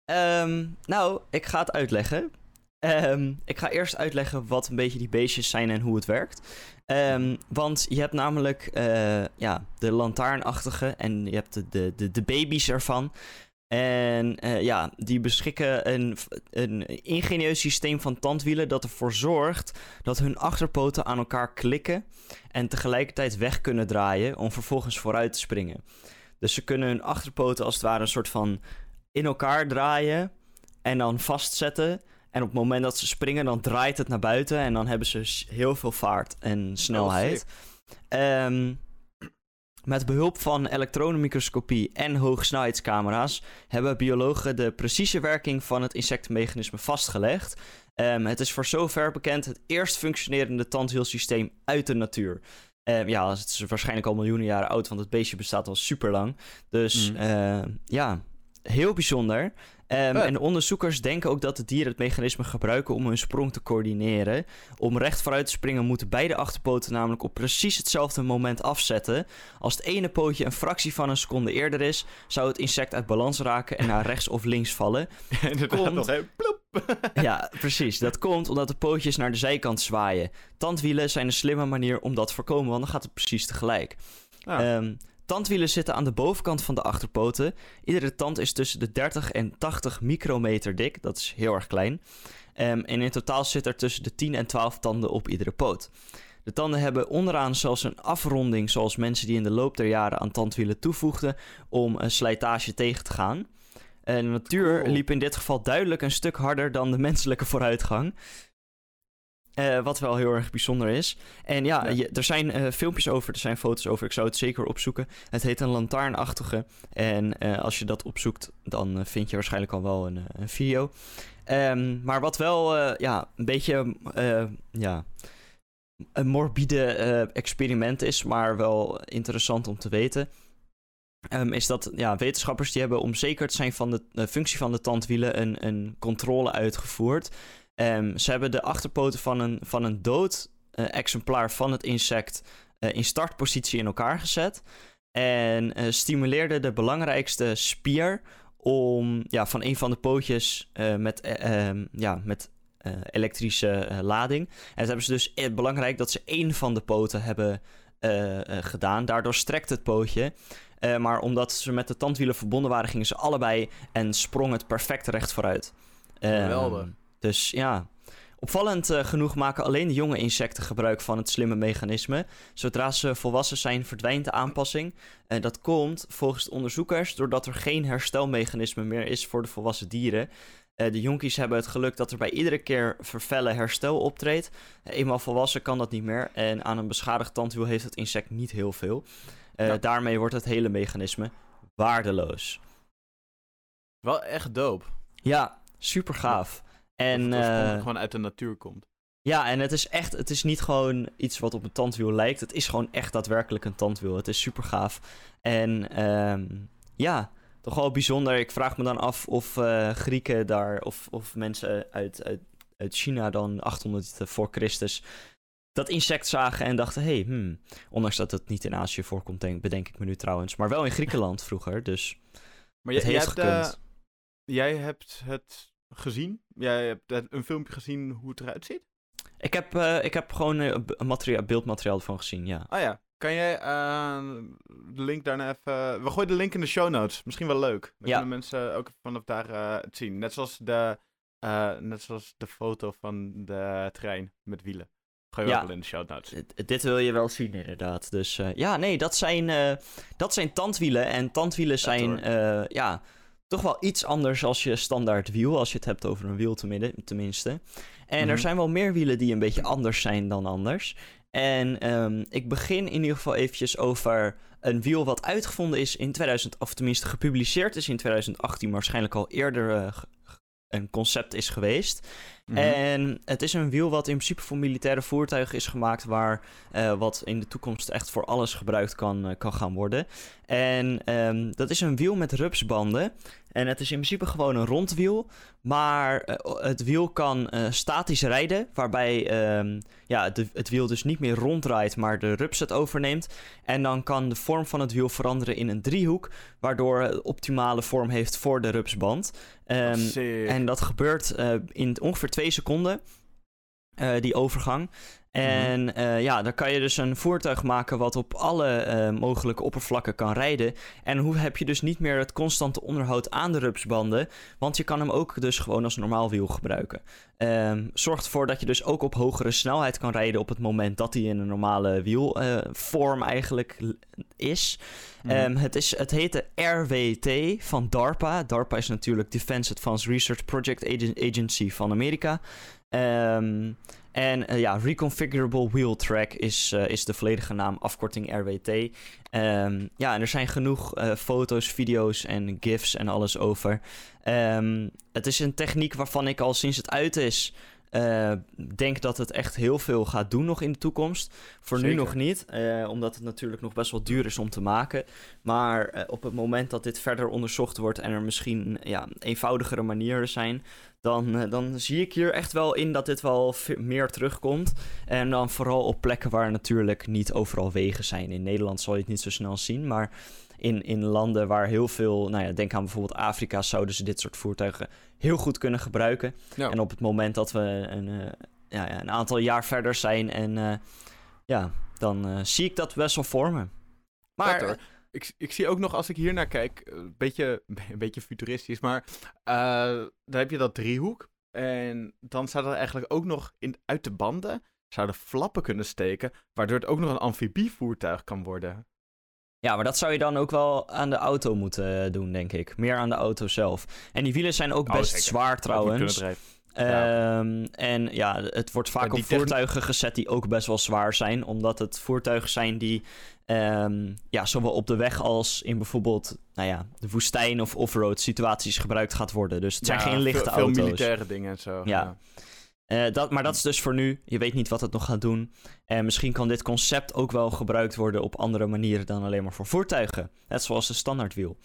Ehm, nou, ik ga het uitleggen. Ehm, ik ga eerst uitleggen wat een beetje die beestjes zijn en hoe het werkt. Ehm, want je hebt namelijk eh, ja, de lantaarnachtige en je hebt de, de, de, de baby's ervan. En eh, ja, die beschikken een, een ingenieus systeem van tandwielen dat ervoor zorgt dat hun achterpoten aan elkaar klikken en tegelijkertijd weg kunnen draaien om vervolgens vooruit te springen. Dus ze kunnen hun achterpoten als het ware een soort van in elkaar draaien en dan vastzetten. En op het moment dat ze springen, dan draait het naar buiten en dan hebben ze heel veel vaart en snelheid. Ehm, met behulp van elektronenmicroscopie en hoogsnelheidscamera's hebben biologen de precieze werking van het insectenmechanisme vastgelegd. Ehm, het is voor zover bekend het eerst functionerende tandwielsysteem uit de natuur. Ehm, ja, het is waarschijnlijk al miljoenen jaren oud, want het beestje bestaat al super lang. Dus Mm. ja, heel bijzonder. Ehm, Vet. en de onderzoekers denken ook dat de dieren het mechanisme gebruiken om hun sprong te coördineren. Om recht vooruit te springen moeten beide achterpoten namelijk op precies hetzelfde moment afzetten. Als het ene pootje een fractie van een seconde eerder is, zou het insect uit balans raken en naar rechts of links vallen. Inderdaad, Komt. nog even ploep. Ja, precies. Dat komt omdat de pootjes naar de zijkant zwaaien. Tandwielen zijn een slimme manier om dat te voorkomen, want dan gaat het precies tegelijk. Ah, Ehm, tandwielen zitten aan de bovenkant van de achterpoten. Iedere tand is tussen de 30 en 80 micrometer dik. Dat is heel erg klein. Ehm, en in totaal zit er tussen de 10 en 12 tanden op iedere poot. De tanden hebben onderaan zelfs een afronding, zoals mensen die in de loop der jaren aan tandwielen toevoegden, om een slijtage tegen te gaan. En de natuur liep in dit geval duidelijk een stuk harder dan de menselijke vooruitgang. Eh, wat wel heel erg bijzonder is. En ja, Ja. je- er zijn eh, filmpjes over, er zijn foto's over. Ik zou het zeker opzoeken. Het heet een lantaarnachtige. En eh, als je dat opzoekt, dan vind je waarschijnlijk al wel een, een video. Ehm, maar wat wel ja, een beetje ja, een morbide experiment is, maar wel interessant om te weten. ehm, is dat ja, wetenschappers die hebben om zeker te zijn van de functie van de tandwielen een, een controle uitgevoerd. Ehm, ze hebben de achterpoten van een, van een dood eh, exemplaar van het insect eh, in startpositie in elkaar gezet. En eh, stimuleerden de belangrijkste spier om ja, van een van de pootjes met, eh, ehm, ja, met elektrische lading. En dat hebben ze dus belangrijk dat ze één van de poten hebben gedaan. Daardoor strekt het pootje. Maar omdat ze met de tandwielen verbonden waren, gingen ze allebei en sprong het perfect recht vooruit. Ehm, Geweldig. Dus ja. Opvallend eh, genoeg maken alleen de jonge insecten gebruik van het slimme mechanisme. Zodra ze volwassen zijn, verdwijnt de aanpassing. En dat komt volgens de onderzoekers doordat er geen herstelmechanisme meer is voor de volwassen dieren. Eh, de jonkies hebben het geluk dat er bij iedere keer vervellen herstel optreedt. Eh, eenmaal volwassen kan dat niet meer. En aan een beschadigd tandwiel heeft het insect niet heel veel. Eh, Ja. Daarmee wordt het hele mechanisme waardeloos. Wel echt dope. Ja, super gaaf. En dat het eh, gewoon uit de natuur komt. ja, en het is echt, het is niet gewoon iets wat op een tandwiel lijkt. Het is gewoon echt daadwerkelijk een tandwiel. Het is super gaaf. En ehm, ja, toch wel bijzonder. Ik vraag me dan af of eh, Grieken daar, of, of mensen uit, uit, uit China dan 800 voor Christus dat insect zagen en dachten, hey, hmm, ondanks dat het niet in Azië voorkomt, denk, bedenk ik me nu trouwens, maar wel in Griekenland vroeger, dus Maar het heeft hebt, eh, jij hebt het gezien? Jij hebt het- een filmpje gezien hoe het eruit ziet? Ik heb, eh, ik heb gewoon eh, b- materiaal, beeldmateriaal ervan gezien, ja. Ah ja. Kan jij eh, de link daarna even... We gooien de link in de show notes. Misschien wel leuk. Dan Ja. kunnen mensen ook vanaf daar eh, het zien. Net zoals, de, eh, net zoals de foto van de trein met wielen. Gooi je Ja. wel in de show notes. D- Dit wil je wel zien, inderdaad. Dus eh, ja, nee, dat zijn, eh, dat zijn tandwielen. En tandwielen zijn eh, ja, toch wel iets anders als je standaard wiel. Als je het hebt over een wiel tenmin- tenminste. En Mhm. er zijn wel meer wielen die een beetje anders zijn dan anders. En ehm, ik begin in ieder geval eventjes over een wiel wat uitgevonden is in 2000, of tenminste gepubliceerd is in 2018, maar waarschijnlijk al eerder eh, een concept is geweest. Mhm. En het is een wiel wat in principe voor militaire voertuigen is gemaakt, waar eh, wat in de toekomst echt voor alles gebruikt kan, eh, kan gaan worden. En ehm, dat is een wiel met rupsbanden. En het is in principe gewoon een rondwiel, maar eh, het wiel kan statisch rijden, waarbij ehm, ja, de, het wiel dus niet meer ronddraait, maar de rups het overneemt. En dan kan de vorm van het wiel veranderen in een driehoek, waardoor het optimale vorm heeft voor de rupsband. Ehm, en dat gebeurt in ongeveer twee seconden, eh, die overgang. En eh, ja, dan kan je dus een voertuig maken wat op alle eh, mogelijke oppervlakken kan rijden. En hoe heb je dus niet meer het constante onderhoud aan de rupsbanden, want je kan hem ook dus gewoon als normaal wiel gebruiken. Ehm, zorgt ervoor dat je dus ook op hogere snelheid kan rijden op het moment dat hij in een normale wielvorm eigenlijk l- is. Mhm. Ehm, het, is, het heet de RWT van DARPA. DARPA is natuurlijk Defense Advanced Research Project Agen- Agency van Amerika. Ehm, en eh, ja, Reconfigurable Wheel Track is, eh, is de volledige naam, afkorting RWT. Ehm, ja, en er zijn genoeg eh, foto's, video's en gifs en alles over. Ehm, het is een techniek waarvan ik al sinds het uit is... denk dat het echt heel veel gaat doen nog in de toekomst. Voor nu nog niet, omdat het natuurlijk nog best wel duur is om te maken. Maar op het moment dat dit verder onderzocht wordt en er misschien ja, eenvoudigere manieren zijn, dan, eh, dan zie ik hier echt wel in dat dit wel meer terugkomt. En dan vooral op plekken waar natuurlijk niet overal wegen zijn. In Nederland zal je het niet zo snel zien, maar in, in landen waar heel veel, nou ja, denk aan bijvoorbeeld Afrika, zouden ze dit soort voertuigen heel goed kunnen gebruiken. Ja. En op het moment dat we een, eh, ja, een aantal jaar verder zijn en eh, ja, dan zie ik dat best wel voor me. Maar. Ik, ik zie ook nog, als ik hier naar kijk, een beetje, een beetje futuristisch, maar eh dan heb je dat driehoek. En dan staat er eigenlijk ook nog in, uit de banden, zouden flappen kunnen steken, waardoor het ook nog een amfibievoertuig kan worden. Ja, maar dat zou je dan ook wel aan de auto moeten eh, doen, denk ik. Meer aan de auto zelf. En die wielen zijn ook Oh, best zeker. zwaar trouwens. drijven. Ehm, En ja, het wordt vaak Ja, op techni- voertuigen gezet die ook best wel zwaar zijn. Omdat het voertuigen zijn die ehm, ja, zowel op de weg als in bijvoorbeeld nou ja, de woestijn of offroad situaties gebruikt gaat worden. Dus het zijn Ja, geen lichte veel, veel auto's. militaire dingen en zo. Ja. Eh, dat, maar dat is dus voor nu. Je weet niet wat het nog gaat doen. En misschien kan dit concept ook wel gebruikt worden op andere manieren dan alleen maar voor voertuigen. Net zoals de standaardwiel.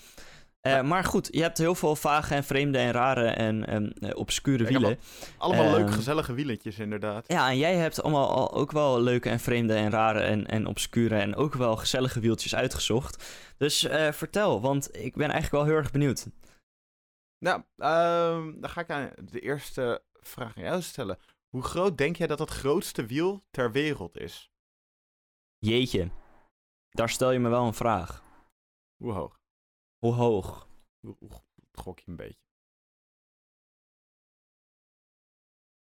Eh, Ja. Maar goed, je hebt heel veel vage en vreemde en rare en eh, obscure wielen. Allemaal leuke, Ehm, gezellige wielentjes, inderdaad. Ja, en jij hebt allemaal al ook wel leuke en vreemde en rare en, en obscure en ook wel gezellige wieltjes uitgezocht. Dus eh, vertel, want ik ben eigenlijk wel heel erg benieuwd. Nou, ehm, dan ga ik aan de eerste vraag aan jou stellen. Hoe groot denk jij dat het grootste wiel ter wereld is? Jeetje, daar stel je me wel een vraag. Hoe hoog? Hoe hoog? Gok je een beetje?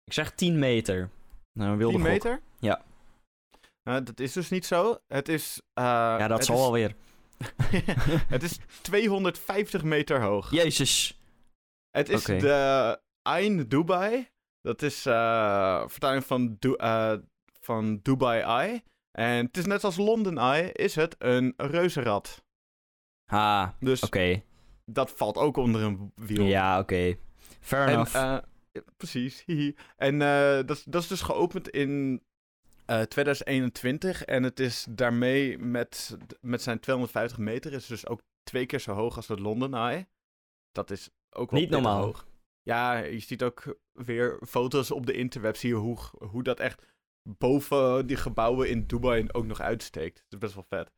Ik zeg 10 meter. Nou, een wilde 10 gok. meter? Ja. Nou, dat is dus niet zo. Het is... eh, Ja, dat zal is- wel weer. het is 250 meter hoog. Jezus. Het is de Ain Dubai. Dat is eh vertaling van, Du- eh, van Dubai Eye. En het is net als London Eye, is het een reuzenrad. Ah, Dus oké. dat valt ook onder een wiel. Ja, oké. Fair En, enough. eh, precies. En eh, dat, is- dat is dus geopend in eh, 2021. En het is daarmee met, met zijn 250 meter. Is dus ook twee keer zo hoog als het London Eye. Dat is ook wel Niet normaal. hoog. Ja, je ziet ook weer foto's op de interweb. Zie je hoe, hoe dat echt boven die gebouwen in Dubai ook nog uitsteekt. Dat is best wel vet.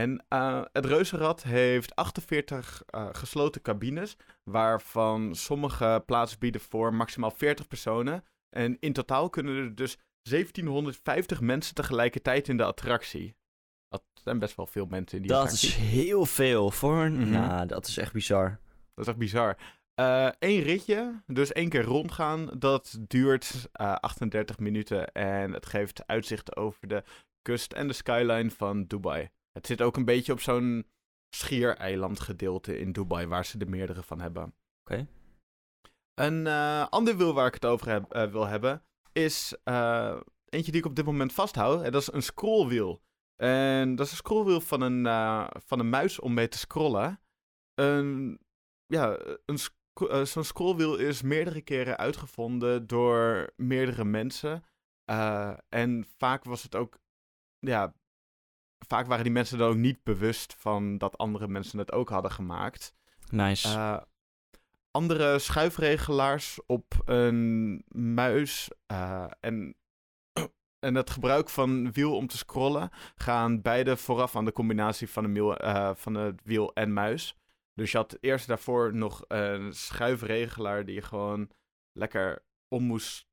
En eh, het reuzenrad heeft 48 eh, gesloten cabines, waarvan sommige plaatsen bieden voor maximaal 40 personen. En in totaal kunnen er dus 1750 mensen tegelijkertijd in de attractie. Dat zijn best wel veel mensen in die dat attractie. is heel veel voor. Nou, dat is echt bizar. Dat is echt bizar. Eén ritje, dus één keer rondgaan, dat duurt eh, 38 minuten en het geeft uitzicht over de kust en de skyline van Dubai. Het zit ook een beetje op zo'n schiereiland gedeelte in Dubai, waar ze er meerdere van hebben. Oké. Een eh, ander wiel waar ik het over heb, eh, wil hebben, is eh, eentje die ik op dit moment vasthoud. En dat is een scrollwiel. En dat is een scrollwiel van een, van een muis om mee te scrollen. Een, ja, een sc- zo'n scrollwiel is meerdere keren uitgevonden door meerdere mensen. En vaak was het ook, ja, vaak waren die mensen dan ook niet bewust van dat andere mensen het ook hadden gemaakt. Nice. Eh, andere schuifregelaars op een muis eh, en, en het gebruik van wiel om te scrollen gaan beide vooraf aan de combinatie van, een wiel, eh, van het wiel en muis. Dus je had eerst daarvoor nog een schuifregelaar die je gewoon lekker om moest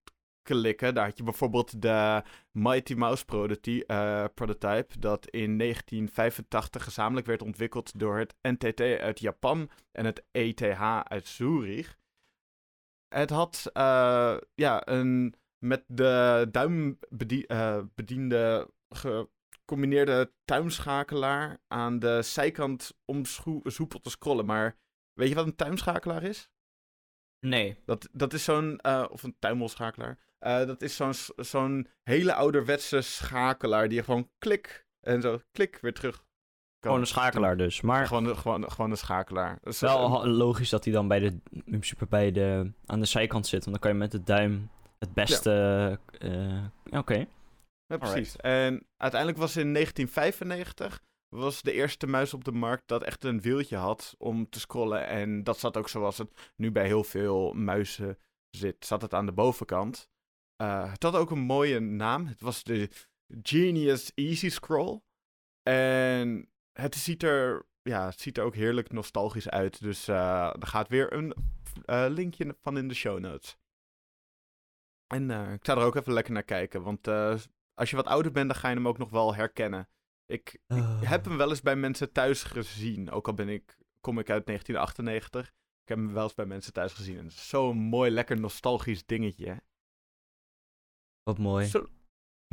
klikken. Daar had je bijvoorbeeld de Mighty Mouse eh, prototype, dat in 1985 gezamenlijk werd ontwikkeld door het NTT uit Japan en het ETH uit Zurich. Het had eh, ja, een met de duim eh, bediende gecombineerde tuimschakelaar aan de zijkant om soepel te scrollen. Maar weet je wat een tuimschakelaar is? nee. Dat, dat is zo'n, eh, of een tuimelschakelaar. Eh, dat is zo'n hele ouderwetse schakelaar die je gewoon klik en zo klik weer terug. kan. Gewoon een schakelaar dus. Maar Gewoon, een- gewoon, gewoon een schakelaar. Is wel een- logisch dat hij dan bij de, in principe bij de, aan de zijkant zit. Want dan kan je met de duim het beste... eh, Oké. Ja, precies. En uiteindelijk was in 1995 was de eerste muis op de markt dat echt een wieltje had om te scrollen. En dat zat ook zoals het nu bij heel veel muizen zit, zat het aan de bovenkant. Eh, het had ook een mooie naam. Het was de Genius Easy Scroll. En het ziet er, ja, het ziet er ook heerlijk nostalgisch uit. Dus eh er gaat weer een eh, linkje van in de show notes. En ik zou er ook even lekker naar kijken, want als je wat ouder bent, dan ga je hem ook nog wel herkennen. Ik, ik heb hem wel eens bij mensen thuis gezien, ook al ben ik, kom ik uit 1998. Ik heb hem wel eens bij mensen thuis gezien. En het is zo'n mooi, lekker nostalgisch dingetje. Wat mooi. Zo-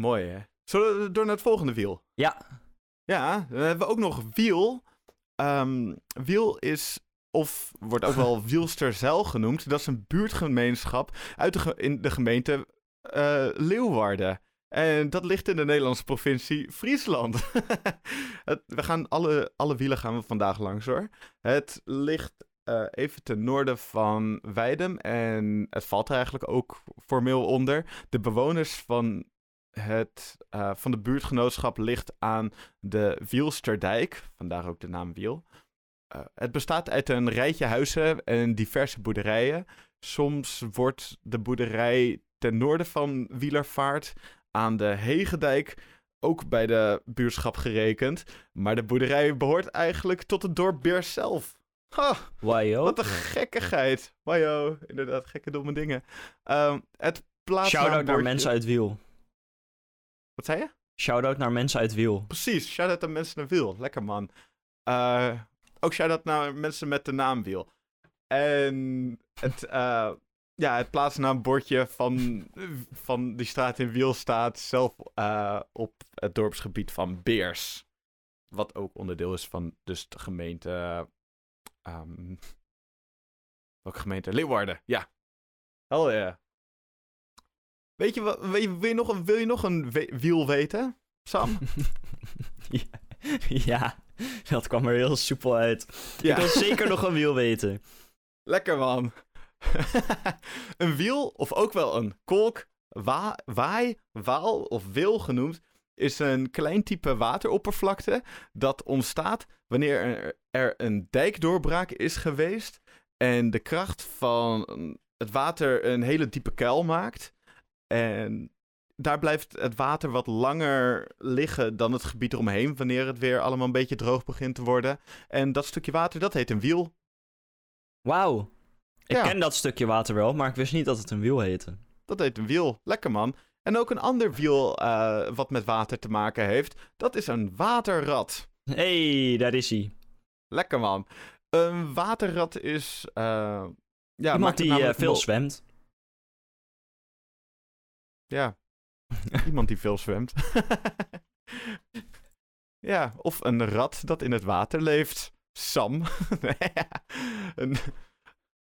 Mooi, hè? Zullen we door naar het volgende wiel? Ja. Ja, dan hebben we ook nog wiel. Ehm, wiel is, of wordt ook wel Wielsterzeil genoemd. Dat is een buurtgemeenschap uit de, ge- in de gemeente eh, Leeuwarden. En dat ligt in de Nederlandse provincie Friesland. het, we gaan alle, alle wielen gaan we vandaag langs hoor. Het ligt eh, even ten noorden van Weidem. En het valt er eigenlijk ook formeel onder. De bewoners van, het, eh, van de buurtgenootschap ligt aan de Wielsterdijk. Vandaar ook de naam Wiel. Eh, het bestaat uit een rijtje huizen en diverse boerderijen. Soms wordt de boerderij ten noorden van Wielervaart aan de Hegendijk ook bij de buurtschap gerekend. Maar de boerderij behoort eigenlijk tot het dorp Beers zelf. Ha, Wajo. wat een gekkigheid. Wajo, inderdaad, gekke domme dingen. Ehm, het. Shout-out naar mensen uit Wiel. Wat zei je? Shout-out naar mensen uit Wiel. Precies, shout-out aan mensen naar Wiel. Lekker man. Eh, ook shout-out naar mensen met de naam Wiel. En het, eh, ja, het plaatsnaambordje van, van die straat in Wiel staat zelf eh, op het dorpsgebied van Beers. Wat ook onderdeel is van dus de gemeente... ehm, welke gemeente? Leeuwarden, ja. Hell yeah. Weet je, wat, je, wil, je nog, een- wil je nog een we- wiel weten, Sam? ja. ja, dat kwam er heel soepel uit. Ik wil zeker nog een wiel weten. Lekker man. een wiel, of ook wel een kolk, wa waai, waal of wil genoemd, is een klein type wateroppervlakte dat ontstaat wanneer er, er een dijkdoorbraak is geweest en de kracht van het water een hele diepe kuil maakt. En daar blijft het water wat langer liggen dan het gebied eromheen wanneer het weer allemaal een beetje droog begint te worden. En dat stukje water, dat heet een wiel. Wauw. Ik Ja. ken dat stukje water wel, maar ik wist niet dat het een wiel heette. Dat heet een wiel. Lekker man. En ook een ander wiel eh, wat met water te maken heeft. Dat is een waterrat. hey, daar is hij. Lekker man. Een waterrat is... eh, ja, maakt Iemand die eh, veel zwemt. Ja, iemand die veel zwemt. ja, of een rat dat in het water leeft. Sam. een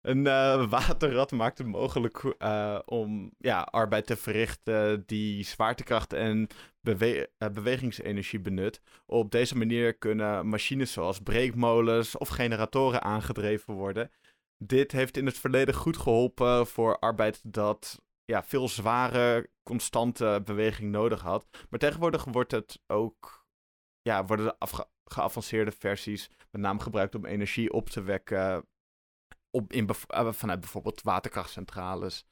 een eh, waterrat maakt het mogelijk eh, om ja, arbeid te verrichten die zwaartekracht en eh, bewegingsenergie benut. Op deze manier kunnen machines zoals breekmolens of generatoren aangedreven worden. Dit heeft in het verleden goed geholpen voor arbeid dat ja, veel zware, constante beweging nodig had. Maar tegenwoordig wordt het ook, ja, worden de geavanceerde versies met name gebruikt om energie op te wekken op, in eh, vanuit bijvoorbeeld waterkrachtcentrales.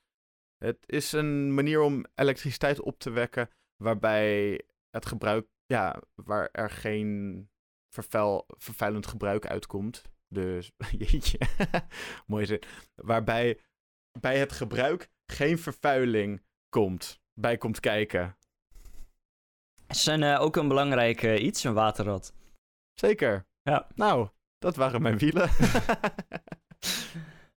Het is een manier om elektriciteit op te wekken waarbij het gebruik, ja, waar er geen vervuil, vervuilend gebruik uitkomt. Dus, jeetje, mooie zin. Waarbij bij het gebruik geen vervuiling komt, bij komt kijken. Het een, eh, ook een belangrijk eh, iets, een waterrad. Zeker. Ja. Nou, dat waren mijn wielen.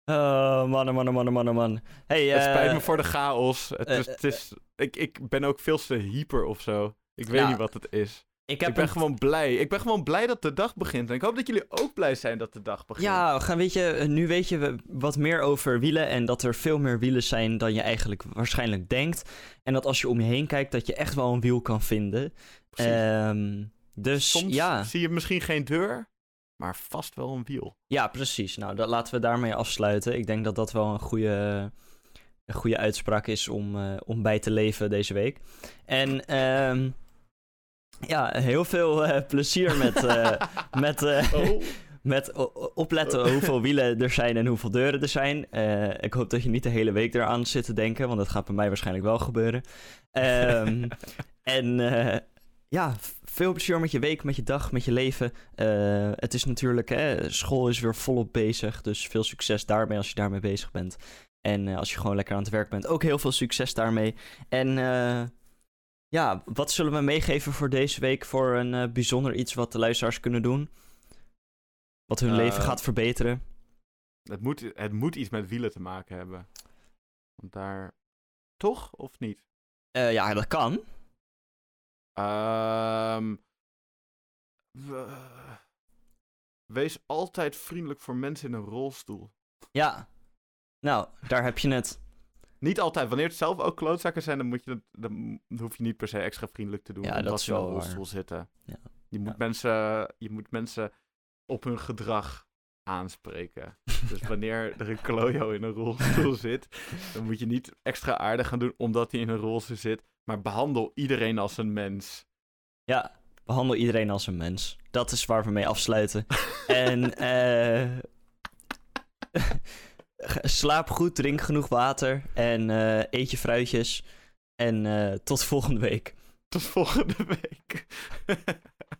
Oh, mannen, mannen, mannen, mannen, man. Hey, het spijt eh, me voor de chaos. Het eh, is, het is, ik, ik ben ook veel te hyper of zo. Ik weet Ja, niet wat het is. Ik ben een- gewoon blij. Ik ben gewoon blij dat de dag begint. En ik hoop dat jullie ook blij zijn dat de dag begint. Ja, we gaan, weet je, nu weet je wat meer over wielen en dat er veel meer wielen zijn dan je eigenlijk waarschijnlijk denkt. En dat als je om je heen kijkt, dat je echt wel een wiel kan vinden. Ehm, dus Soms ja. zie je misschien geen deur, maar vast wel een wiel. ja, precies. Nou, dat, laten we daarmee afsluiten. Ik denk dat dat wel een goede, een goede uitspraak is om, eh, om bij te leven deze week. En ehm, ja, heel veel eh, plezier met, eh, met, Oh. Met opletten hoeveel wielen er zijn en hoeveel deuren er zijn. Ik hoop dat je niet de hele week eraan zit te denken, want dat gaat bij mij waarschijnlijk wel gebeuren. Ehm, en ja, veel plezier met je week, met je dag, met je leven. Eh, het is natuurlijk, hè, school is weer volop bezig, dus veel succes daarmee als je daarmee bezig bent. En eh, als je gewoon lekker aan het werk bent, ook heel veel succes daarmee. En eh, ja, wat zullen we meegeven voor deze week voor een bijzonder iets wat de luisteraars kunnen doen? Wat hun leven gaat verbeteren. Het, moet, het moet iets met wielen te maken hebben. Want daar... Toch? Of niet? Ja, dat kan. Ehm, we- wees altijd vriendelijk voor mensen in een rolstoel. Ja. Nou, daar heb je het. Niet altijd. Wanneer het zelf ook klootzakken zijn, dan, moet je dat, dan hoef je niet per se extra vriendelijk te doen. Ja, dat omdat is ze in een wel waar. rolstoel zitten. Ja. Je, moet Ja. mensen, je moet mensen op hun gedrag aanspreken. Dus wanneer er een klojo in een rolstoel zit, dan moet je niet extra aardig gaan doen omdat hij in een rolstoel zit. Maar behandel iedereen als een mens. Ja, behandel iedereen als een mens. Dat is waar we mee afsluiten. en eh slaap goed, drink genoeg water en eh, eet je fruitjes. En eh, tot volgende week. Tot volgende week.